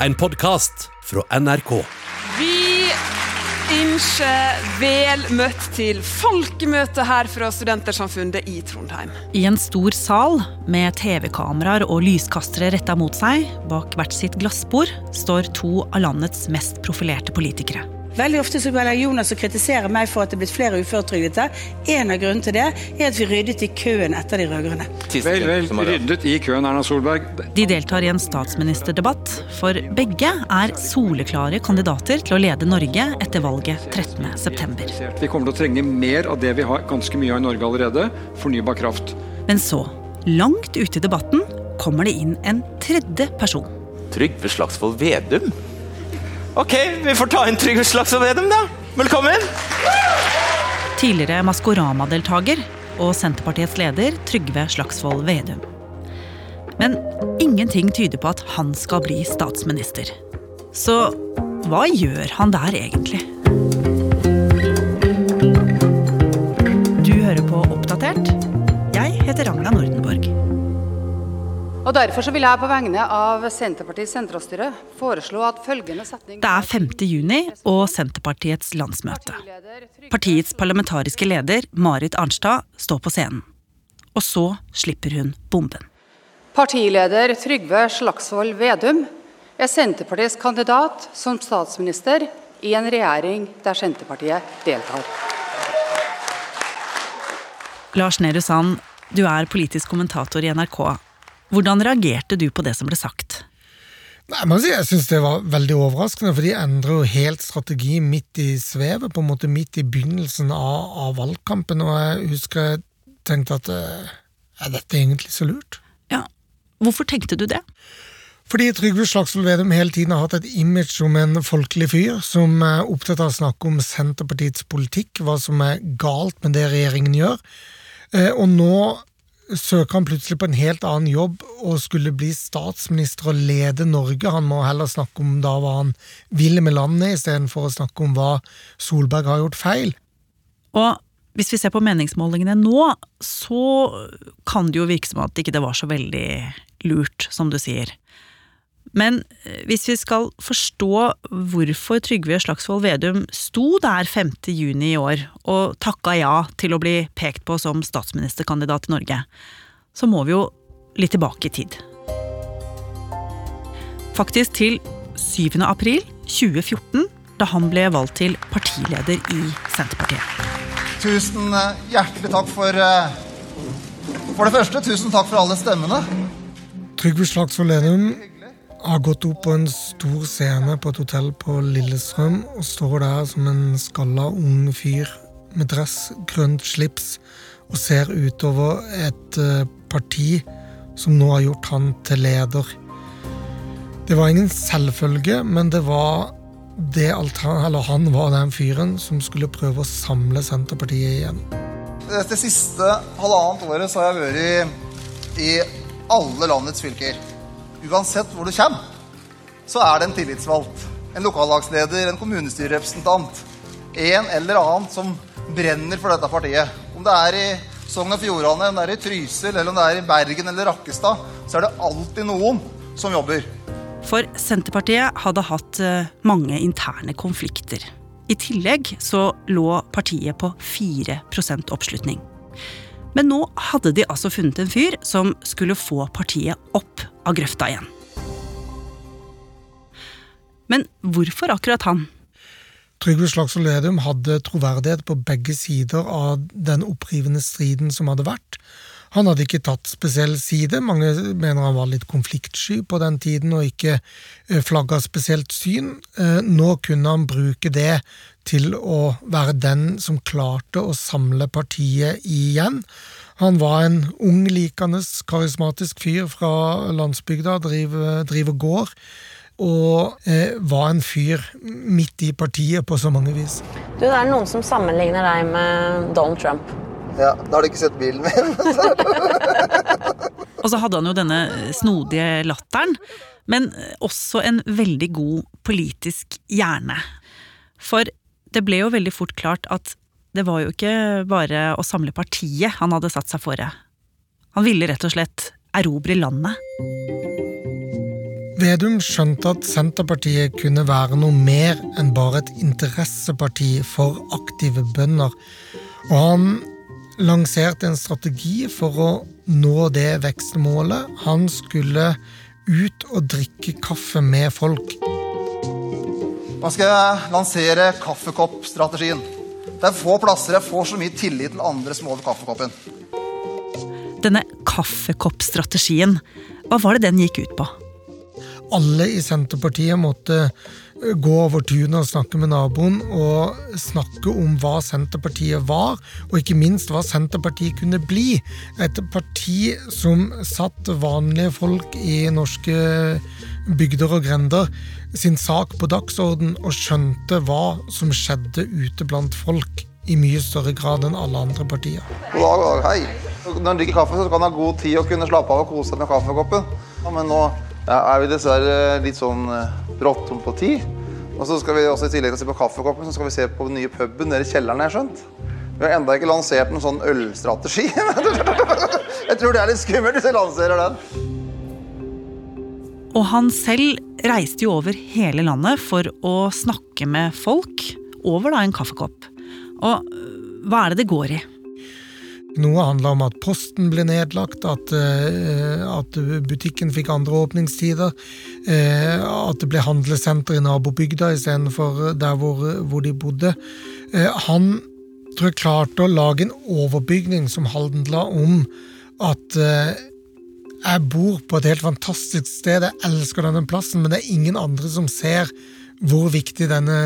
en podkast fra NRK. Vi ønsker vel møtt til folkemøte her fra Studentersamfunnet i Trondheim. I en stor sal med TV-kameraer og lyskastere retta mot seg, bak hvert sitt glassbord, står to av landets mest profilerte politikere. Veldig ofte så velger Jonas å kritisere meg for at det er blitt flere uføretrygdede. En av grunnene til det er at vi ryddet i køen etter de rød-grønne. Vel, vel, ryddet i køen, Erna Solberg. De deltar i en statsministerdebatt, for begge er soleklare kandidater til å lede Norge etter valget 13.9. Vi kommer til å trenge mer av det vi har ganske mye av i Norge allerede, fornybar kraft. Men så, langt ute i debatten, kommer det inn en tredje person. Trygve Slagsvold Vedum? Ok, vi får ta inn Trygve Slagsvold Vedum, da. Velkommen! Tidligere Maskorama-deltaker og Senterpartiets leder Trygve Slagsvold Vedum. Men ingenting tyder på at han skal bli statsminister. Så hva gjør han der egentlig? Du hører på Oppdatert. Og Derfor så vil jeg på vegne av Senterpartiets sentralstyre foreslå at følgende setning Det er 5. juni og Senterpartiets landsmøte. Partiets parlamentariske leder, Marit Arnstad, står på scenen. Og så slipper hun bomben. Partileder Trygve Slagsvold Vedum er Senterpartiets kandidat som statsminister i en regjering der Senterpartiet deltar. Lars Nehru Sand, du er politisk kommentator i NRK. Hvordan reagerte du på det som ble sagt? Nei, men jeg syns det var veldig overraskende, for de endrer jo helt strategi midt i svevet, på en måte midt i begynnelsen av, av valgkampen, og jeg husker jeg tenkte at eh, er dette egentlig så lurt? Ja, hvorfor tenkte du det? Fordi Trygve Slagsvold Vedum hele tiden har hatt et image som en folkelig fyr, som er opptatt av å snakke om Senterpartiets politikk, hva som er galt med det regjeringen gjør. Eh, Og nå søker han plutselig på en helt annen jobb og skulle bli statsminister og lede Norge. Han må heller snakke om da hva han vil med landet, istedenfor å snakke om hva Solberg har gjort feil. Og hvis vi ser på meningsmålingene nå, så kan det jo virke som at ikke det var så veldig lurt, som du sier. Men eh, hvis vi skal forstå hvorfor Trygve Slagsvold Vedum sto der 5. juni i år og takka ja til å bli pekt på som statsministerkandidat i Norge, så må vi jo litt tilbake i tid. Faktisk til 7. april 2014, da han ble valgt til partileder i Senterpartiet. Tusen eh, hjertelig takk for eh, For det første, tusen takk for alle stemmene. Trygve Slagsvold Vedum har gått opp på en stor scene på et hotell på Lillestrøm og står der som en skalla ung fyr med dress, grønt slips og ser utover et eh, parti som nå har gjort han til leder. Det var ingen selvfølge, men det var det han var den fyren som skulle prøve å samle Senterpartiet igjen. Det siste halvannet året så har jeg vært i alle landets fylker. Uansett hvor du kommer, så er det en tillitsvalgt. En lokallagsleder, en kommunestyrerepresentant. En eller annen som brenner for dette partiet. Om det er i Sogn og Fjordane, om det er i Trysil, eller om det er i Bergen eller Rakkestad, så er det alltid noen som jobber. For Senterpartiet hadde hatt eh, mange interne konflikter. I tillegg så lå partiet på 4% oppslutning. Men nå hadde de altså funnet en fyr som skulle få partiet opp av grøfta igjen. Men hvorfor akkurat han? Trygve Slagsvold Vedum hadde troverdighet på begge sider av den opprivende striden som hadde vært. Han hadde ikke tatt spesiell side. Mange mener han var litt konfliktsky på den tiden og ikke eh, flagga spesielt syn. Eh, Nå kunne han bruke det til å være den som klarte å samle partiet igjen. Han var en ung, likende, karismatisk fyr fra landsbygda, driver, driver gård. Og eh, var en fyr midt i partiet på så mange vis. Du, det er noen som sammenligner deg med Donald Trump. Ja, Da har du ikke sett bilen min. Og så hadde han jo denne snodige latteren, men også en veldig god politisk hjerne. For det ble jo veldig fort klart at det var jo ikke bare å samle partiet han hadde satt seg fore. Han ville rett og slett erobre landet. Vedum skjønte at Senterpartiet kunne være noe mer enn bare et interesseparti for aktive bønder, og han lanserte en strategi for å nå det vekstmålet. Han skulle ut og drikke kaffe med folk. Man skal lansere kaffekoppstrategien. Det er få plasser jeg får så mye tillit til andre som over kaffekoppen. Denne kaffekoppstrategien, hva var det den gikk ut på? Alle i Senterpartiet måtte eh, gå over tunet og snakke med naboen og snakke om hva Senterpartiet var, og ikke minst hva Senterpartiet kunne bli. Et parti som satt vanlige folk i norske bygder og grender sin sak på dagsorden og skjønte hva som skjedde ute blant folk i mye større grad enn alle andre partier. God dag, god dag, hei. Når du drikker kaffe, så kan du ha god tid å kunne slappe av og kose seg med kaffekoppen. Ja, men nå er vi dessverre litt sånn eh, bråttom på tid. Og så skal vi også i tillegg til å se på kaffekoppen, så skal vi se på den nye puben nede i kjelleren, jeg skjønt. Vi har enda ikke lansert en sånn ølstrategi. jeg tror det er litt skummelt hvis jeg lanserer den. Og han selv reiste jo over hele landet for å snakke med folk over da en kaffekopp. Og øh, hva er det det går i? Noe handla om at posten ble nedlagt, at, eh, at, butikken fikk andre åpningstider. Eh, at det ble handlesenter i nabobygda istedenfor der hvor, hvor de bodde. Han tror jeg klarte å lage en overbygning som handla om at jeg bor på et helt fantastisk sted, jeg elsker denne plassen, men det er ingen andre som ser hvor viktig denne,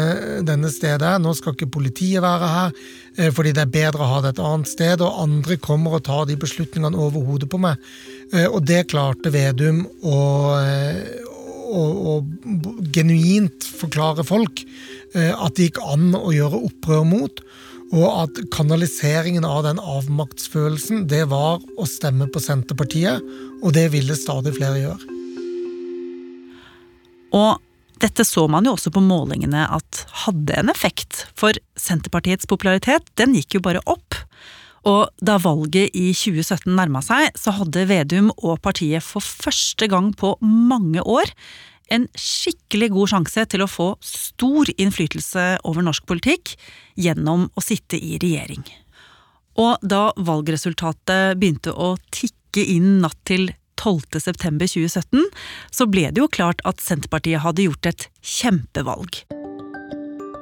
denne stedet er. Nå skal ikke politiet være her, eh, fordi det er bedre å ha det et annet sted, og andre kommer og tar de beslutningene over hodet på meg. Eh, og det klarte Vedum å, eh, å, genuint forklare folk at det gikk an å gjøre opprør mot. Og at kanaliseringen av den avmaktsfølelsen, det var å stemme på Senterpartiet. Og det ville stadig flere gjøre. Og dette så man jo også på målingene at hadde en effekt, for Senterpartiets popularitet den gikk jo bare opp. Og da valget i 2017 nærma seg, så hadde Vedum og partiet for første gang på mange år en skikkelig god sjanse til å få stor innflytelse over norsk politikk gjennom å sitte i regjering. Og da valgresultatet begynte å tikke inn natt til 12.9.2017, så ble det jo klart at Senterpartiet hadde gjort et kjempevalg.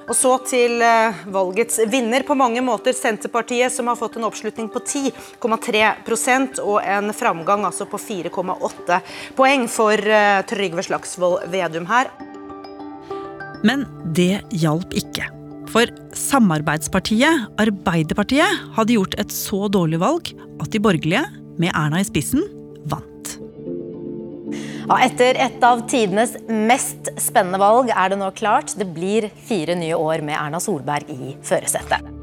Og så til eh, valgets vinner, på mange måter Senterpartiet, som har fått en oppslutning på 10,3% og en framgang altså på 4,8 poeng for uh, Trygve Slagsvold Vedum her. Men det hjalp ikke. For samarbeidspartiet, Arbeiderpartiet, hadde gjort et så dårlig valg at de borgerlige, med Erna i spissen, vant. Ja, etter et av tidenes mest spennende valg er det nå klart. Det blir fire nye år med Erna Solberg i førersetet.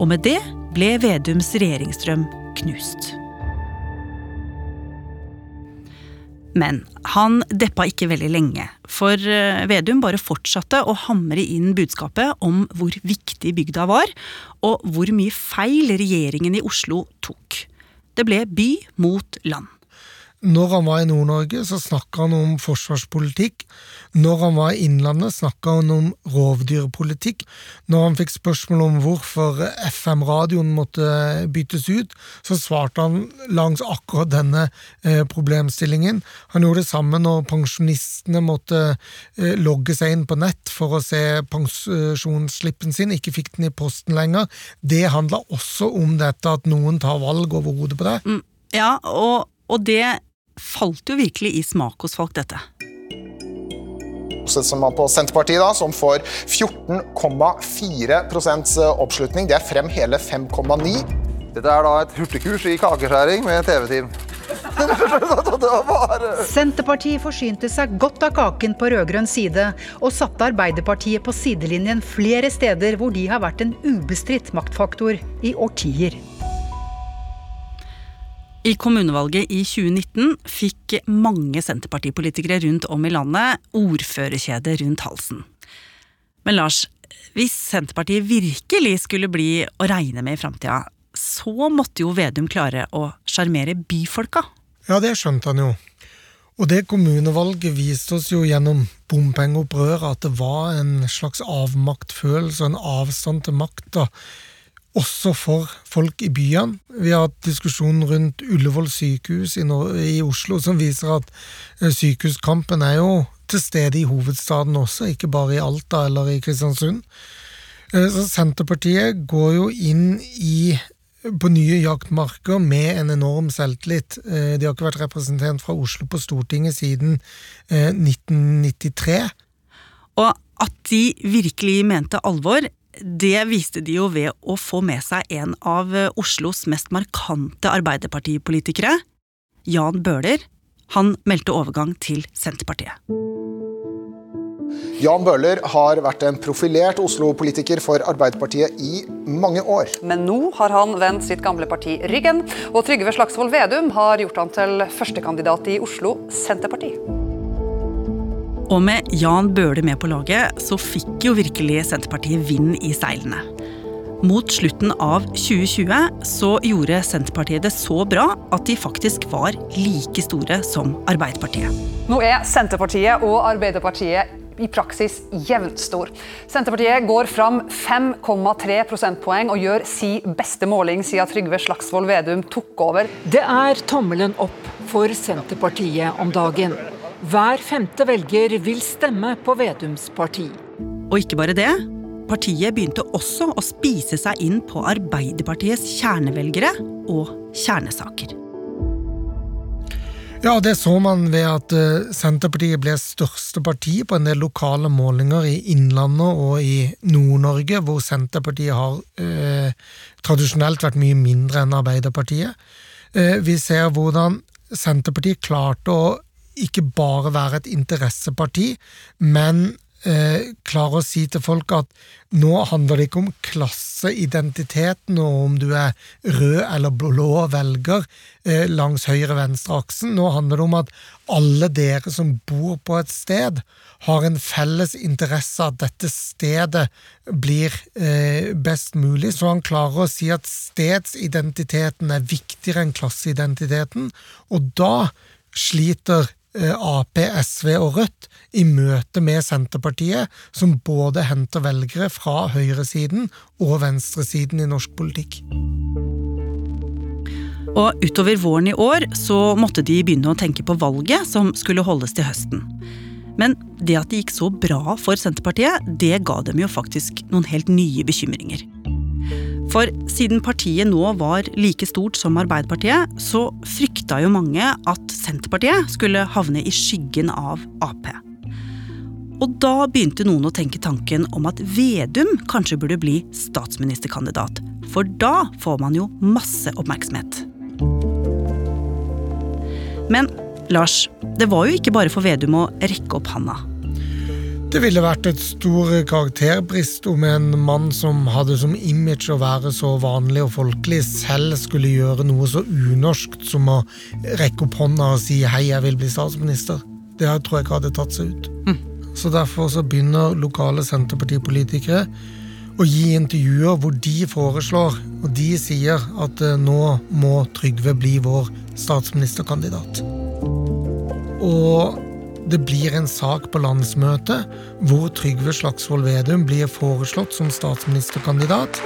Og med det ble Vedums regjeringsdrøm knust. Men han deppa ikke veldig lenge, for eh, Vedum bare fortsatte å hamre inn budskapet om hvor viktig bygda var, og hvor mye feil regjeringen i Oslo tok. Det ble by mot land. Når han var i Nord-Norge, så snakka han om forsvarspolitikk. Når han var i Innlandet, snakka han om rovdyrpolitikk. Når han fikk spørsmål om hvorfor FM-radioen måtte byttes ut, så svarte han langs akkurat denne eh, problemstillingen. Han gjorde det samme når pensjonistene måtte eh, logge seg inn på nett for å se pensjonsslippen sin, ikke fikk den i posten lenger. Det handla også om dette at noen tar valg over hodet på deg. Mm, ja, og, og det falt jo virkelig i smak hos folk, dette. Som på Senterpartiet, da, som får 14,4 oppslutning. Det er frem hele 5,9. Dette er da et hurtigkurs i kakeskjæring med TV-team. Senterpartiet forsynte seg godt av kaken på rød-grønn side, og satte Arbeiderpartiet på sidelinjen flere steder hvor de har vært en ubestridt maktfaktor i årtier. I kommunevalget i 2019 fikk mange Senterpartipolitikere rundt om i landet ordførerkjedet rundt halsen. Men Lars, hvis Senterpartiet virkelig skulle bli å regne med i framtida, så måtte jo Vedum klare å sjarmere byfolka? Ja, det skjønte han jo. Og det kommunevalget viste oss jo gjennom bompengeopprøret at det var en slags avmaktfølelse og en avstand til makta, også for folk i byene. Vi har hatt diskusjon rundt Ullevål sykehus i, Oslo som viser at eh, sykehuskampen er jo til stede i hovedstaden også, ikke bare i Alta eller i Kristiansund. Eh, så Senterpartiet går jo inn i på nye jaktmarker med en enorm selvtillit. Eh, de har ikke vært representert fra Oslo på Stortinget siden 1993. Eh, Og at de virkelig mente alvor, det viste de jo ved å få med seg en av eh, Oslos mest markante arbeiderpartipolitikere, Jan Bøhler. Han meldte overgang til Senterpartiet. Jan Bøhler har vært en profilert Oslo-politiker for Arbeiderpartiet i mange år. Men nå har han vendt sitt gamle parti ryggen, og Trygve Slagsvold Vedum har gjort han til førstekandidat i Oslo Senterparti. Og med Jan Bøhler med på laget, så fikk jo virkelig Senterpartiet vind i seilene. Mot slutten av 2020 så gjorde Senterpartiet det så bra at de faktisk var like store som Arbeiderpartiet. Nå er Senterpartiet og Arbeiderpartiet i praksis jevnt stor. Senterpartiet går fram 5,3 prosentpoeng og gjør si beste måling siden Trygve Slagsvold Vedum tok over. Det er tommelen opp for Senterpartiet om dagen. Hver femte velger vil stemme på Vedums parti. Og ikke bare det. Partiet begynte også å spise seg inn på Arbeiderpartiets kjernevelgere og kjernesaker. Ja, det så man ved at eh, Senterpartiet ble største parti på en del lokale målinger i Innlandet og i Nord-Norge, hvor Senterpartiet har eh, tradisjonelt vært mye mindre enn Arbeiderpartiet. Eh, vi ser hvordan Senterpartiet klarte å ikke bare være et interesseparti, men eh, klarer å si til folk at nå handler det ikke om klasseidentiteten og om du er rød eller blå velger eh, langs høyre-venstre-aksen. Nå handler det om at alle dere som bor på et sted, har en felles interesse at dette stedet blir eh, best mulig. Så han klarer å si at stedsidentiteten er viktigere enn klasseidentiteten, og da sliter Ap, SV og Rødt i møte med Senterpartiet, som både henter velgere fra høyresiden og venstresiden i norsk politikk. Og utover våren i år så måtte de begynne å tenke på valget som skulle holdes til høsten. Men det at det gikk så bra for Senterpartiet, det ga dem jo faktisk noen helt nye bekymringer. For siden partiet nå var like stort som Arbeiderpartiet, så frykta jo mange at Senterpartiet skulle havne i skyggen av Ap. Og da begynte noen å tenke tanken om at Vedum kanskje burde bli statsministerkandidat. For da får man jo masse oppmerksomhet. Men Lars, det var jo ikke bare for Vedum å rekke opp handa. Det ville vært et stor karakterbrist om en mann som hadde som image å være så vanlig og folkelig, selv skulle gjøre noe så unorskt som å rekke opp hånda og si 'hei, jeg vil bli statsminister'. Det tror jeg ikke hadde tatt seg ut. Mm. Så derfor så begynner lokale Senterpartipolitikere å gi intervjuer hvor de foreslår, og de sier, at eh, nå må Trygve bli vår statsministerkandidat. Og det blir en sak på landsmøtet hvor Trygve Slagsvold Vedum blir foreslått som statsministerkandidat.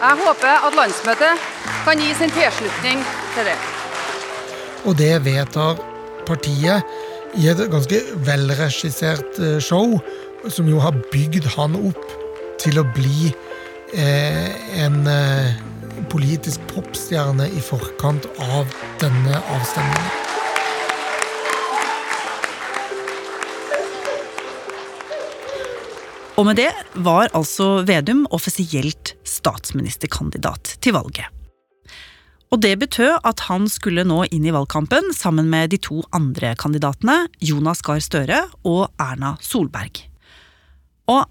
Jeg håper at landsmøtet kan gi sin tilslutning til det. Og det vedtar partiet i et ganske velregissert eh, show, som jo har bygd han opp til å bli eh, en eh, politisk popstjerne i forkant av denne avstemningen. Og med det var altså Vedum offisielt statsministerkandidat til valget. Og det betød at han skulle nå inn i valgkampen sammen med de to andre kandidatene, Jonas Gahr Støre og Erna Solberg. Og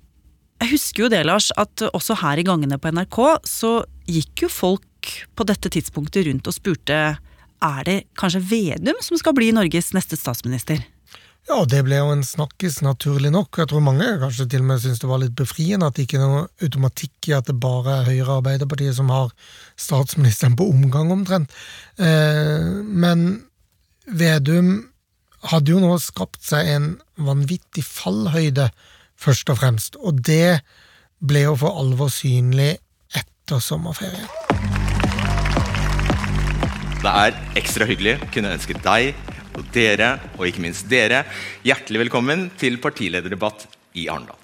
jeg husker jo det, Lars, at også her i gangene på NRK så gikk jo folk på dette tidspunktet rundt og spurte er det kanskje Vedum som skal bli Norges neste statsminister? Ja, det ble jo en snakkis, naturlig nok. Jeg tror mange kanskje til og med syntes det var litt befriende at det ikke er noe automatikk i at det bare er Høyre og Arbeiderpartiet som har statsministeren på omgang, omtrent. Eh, men Vedum hadde jo nå skapt seg en vanvittig fallhøyde, først og fremst, og det ble jo for alvor synlig etter sommerferien. Det er ekstra hyggelig å kunne ønske deg og dere, og ikke minst dere, hjertelig velkommen til partilederdebatt i Arendal.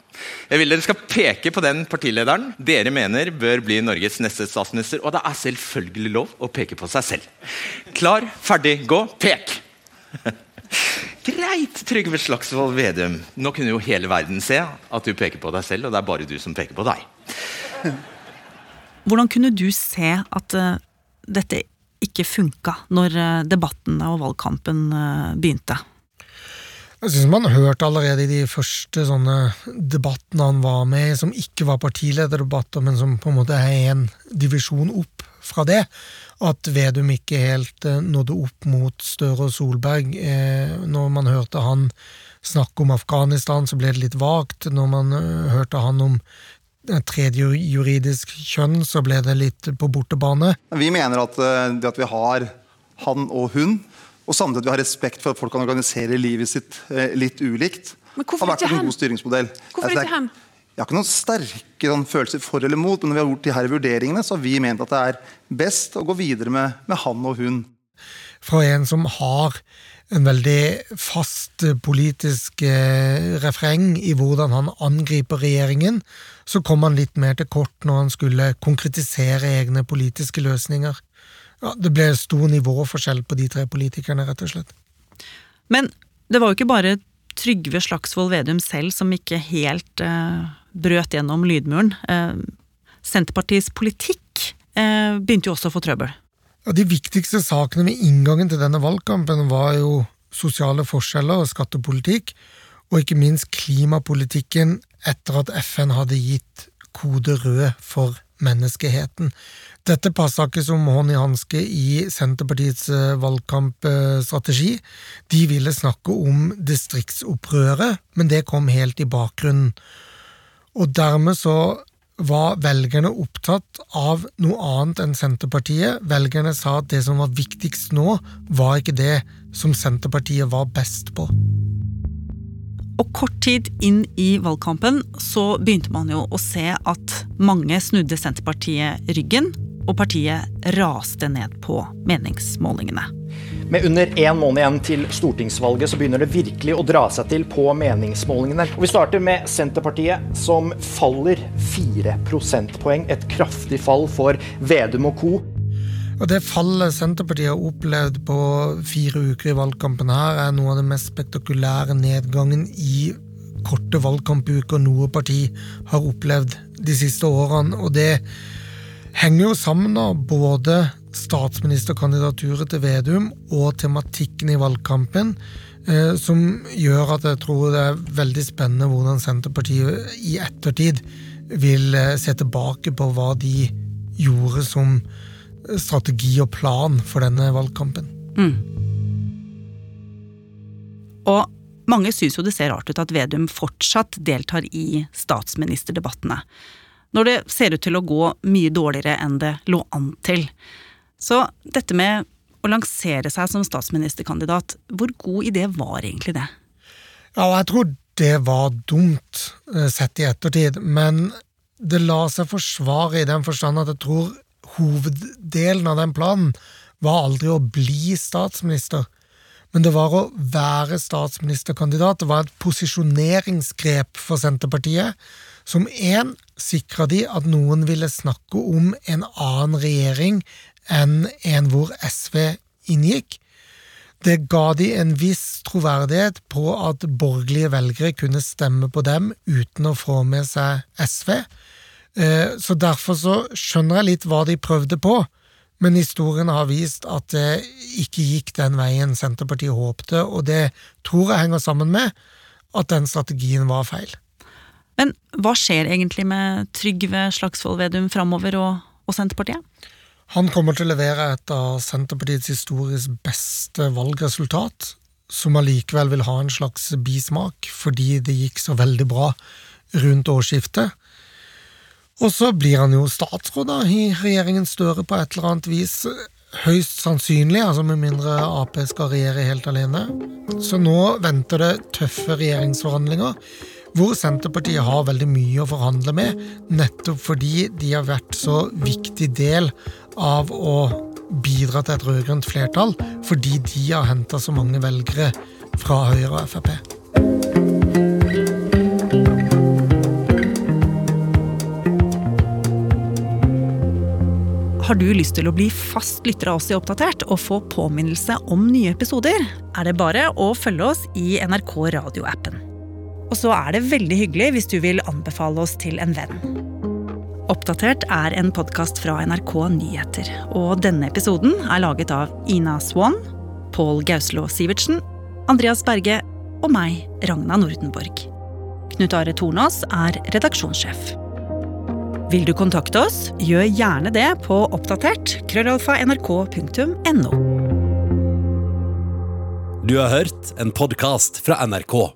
Jeg vil dere skal peke på den partilederen dere mener bør bli Norges neste statsminister, og det er selvfølgelig lov å peke på seg selv. Klar, ferdig, gå, pek! Greit, Trygve Slagsvold Vedum. Nå kunne jo hele verden se at du peker på deg selv, og det er bare du som peker på deg. Hvordan kunne du se at uh, dette ikke funka når uh, debattene og valgkampen uh, begynte? Jeg synes man hørte allerede i de første sånne debattene han var med i, som ikke var partilederdebatter, men som på en måte er en divisjon opp fra det, at Vedum ikke helt eh, nådde opp mot Støre og Solberg. Eh, når man hørte han snakke om Afghanistan, så ble det litt vagt. Når man eh, hørte han om tredje juridisk kjønn, så ble det litt på bortebane. Vi mener at det at vi har han og hun, og samtidig at vi har respekt for at folk kan organisere livet sitt litt ulikt, har vært en god styringsmodell. Hvorfor ikke han? Jeg har ikke noen sterke sånn, følelser for eller mot, men når vi har gjort de her vurderingene, så har vi ment at det er best å gå videre med, med han og hun. Fra en som har en veldig fast politisk eh, refreng i hvordan han angriper regjeringen, så kom han litt mer til kort når han skulle konkretisere egne politiske løsninger. Ja, det ble stor nivåforskjell på de tre politikerne, rett og slett. Men det var jo ikke bare Trygve Slagsvold Vedum selv som ikke helt eh, brøt gjennom lydmuren. Eh, Senterpartiets politikk eh, begynte jo også å få trøbbel. Ja, de viktigste sakene med inngangen til denne valgkampen var jo sosiale forskjeller og skattepolitikk, og ikke minst klimapolitikken etter at FN hadde gitt kode rød for menneskeheten. Dette passa ikke som hånd i hanske i Senterpartiets eh, valgkampstrategi. De ville snakke om distriktsopprøret, men det kom helt i bakgrunnen. Og dermed så var velgerne opptatt av noe annet enn Senterpartiet. Velgerne sa at det som var viktigst nå, var ikke det som Senterpartiet var best på. Og kort tid inn i valgkampen så begynte man jo å se at mange snudde Senterpartiet ryggen og partiet raste ned på meningsmålingene. Med under én måned igjen til stortingsvalget så begynner det virkelig å dra seg til på meningsmålingene. Og vi starter med Senterpartiet, som faller fire prosentpoeng. Et kraftig fall for Vedum og co. Og Det fallet Senterpartiet har opplevd på fire uker i valgkampen her, er noe av den mest spektakulære nedgangen i korte valgkampuker noe parti har opplevd de siste årene. Og det henger jo sammen av både statsministerkandidaturet til Vedum og tematikken i valgkampen, eh, som gjør at jeg tror det er veldig spennende hvordan Senterpartiet i ettertid vil eh, se tilbake på hva de gjorde som strategi og plan for denne valgkampen. Mm. Og mange syns jo det ser rart ut at Vedum fortsatt deltar i statsministerdebattene når det ser ut til å gå mye dårligere enn det lå an til. Så dette med å lansere seg som statsministerkandidat, hvor god idé var egentlig det? Ja, jeg tror det var dumt eh, sett i ettertid, men det la seg forsvare i den forstand at jeg tror hoveddelen av den planen var aldri å bli statsminister, men det var å være statsministerkandidat. Det var et posisjoneringsgrep for Senterpartiet som én sikra de at noen ville snakke om en annen regjering enn en hvor SV inngikk. Det ga de en viss troverdighet på at borgerlige velgere kunne stemme på dem uten å få med seg SV. Eh, så derfor så skjønner jeg litt hva de prøvde på, men historien har vist at det ikke gikk den veien Senterpartiet håpte, og det tror jeg henger sammen med at den strategien var feil. Men hva skjer egentlig med Trygve Slagsvold Vedum framover og, og, Senterpartiet? Han kommer til å levere et av Senterpartiets historisk beste valgresultat, som allikevel vil ha en slags bismak, fordi det gikk så veldig bra rundt årsskiftet. Og så blir han jo statsråd da, i regjeringen Støre på et eller annet vis. høyst sannsynlig, altså med mindre Ap skal regjere helt alene. Så nå venter det tøffe regjeringsforhandlinger, hvor Senterpartiet har veldig mye å forhandle med, nettopp fordi de har vært så viktig del av å bidra til et rød-grønt flertall, fordi de har henta så mange velgere fra Høyre og Frp. Har du lyst til å bli fast lytter av oss i Oppdatert og få påminnelse om nye episoder, er det bare å følge oss i NRK radioappen. Og så er det veldig hyggelig hvis du vil anbefale oss til en venn. Oppdatert er en podkast fra NRK Nyheter, og denne episoden er laget av Ina Swan, Pål Gauslå Sivertsen, Andreas Berge og meg, Ragna Nordenborg. Knut Are Tornås er redaksjonssjef. Vil du kontakte oss, gjør gjerne det på oppdatert krøllalfa nrk.no. Du har hørt en podkast fra NRK.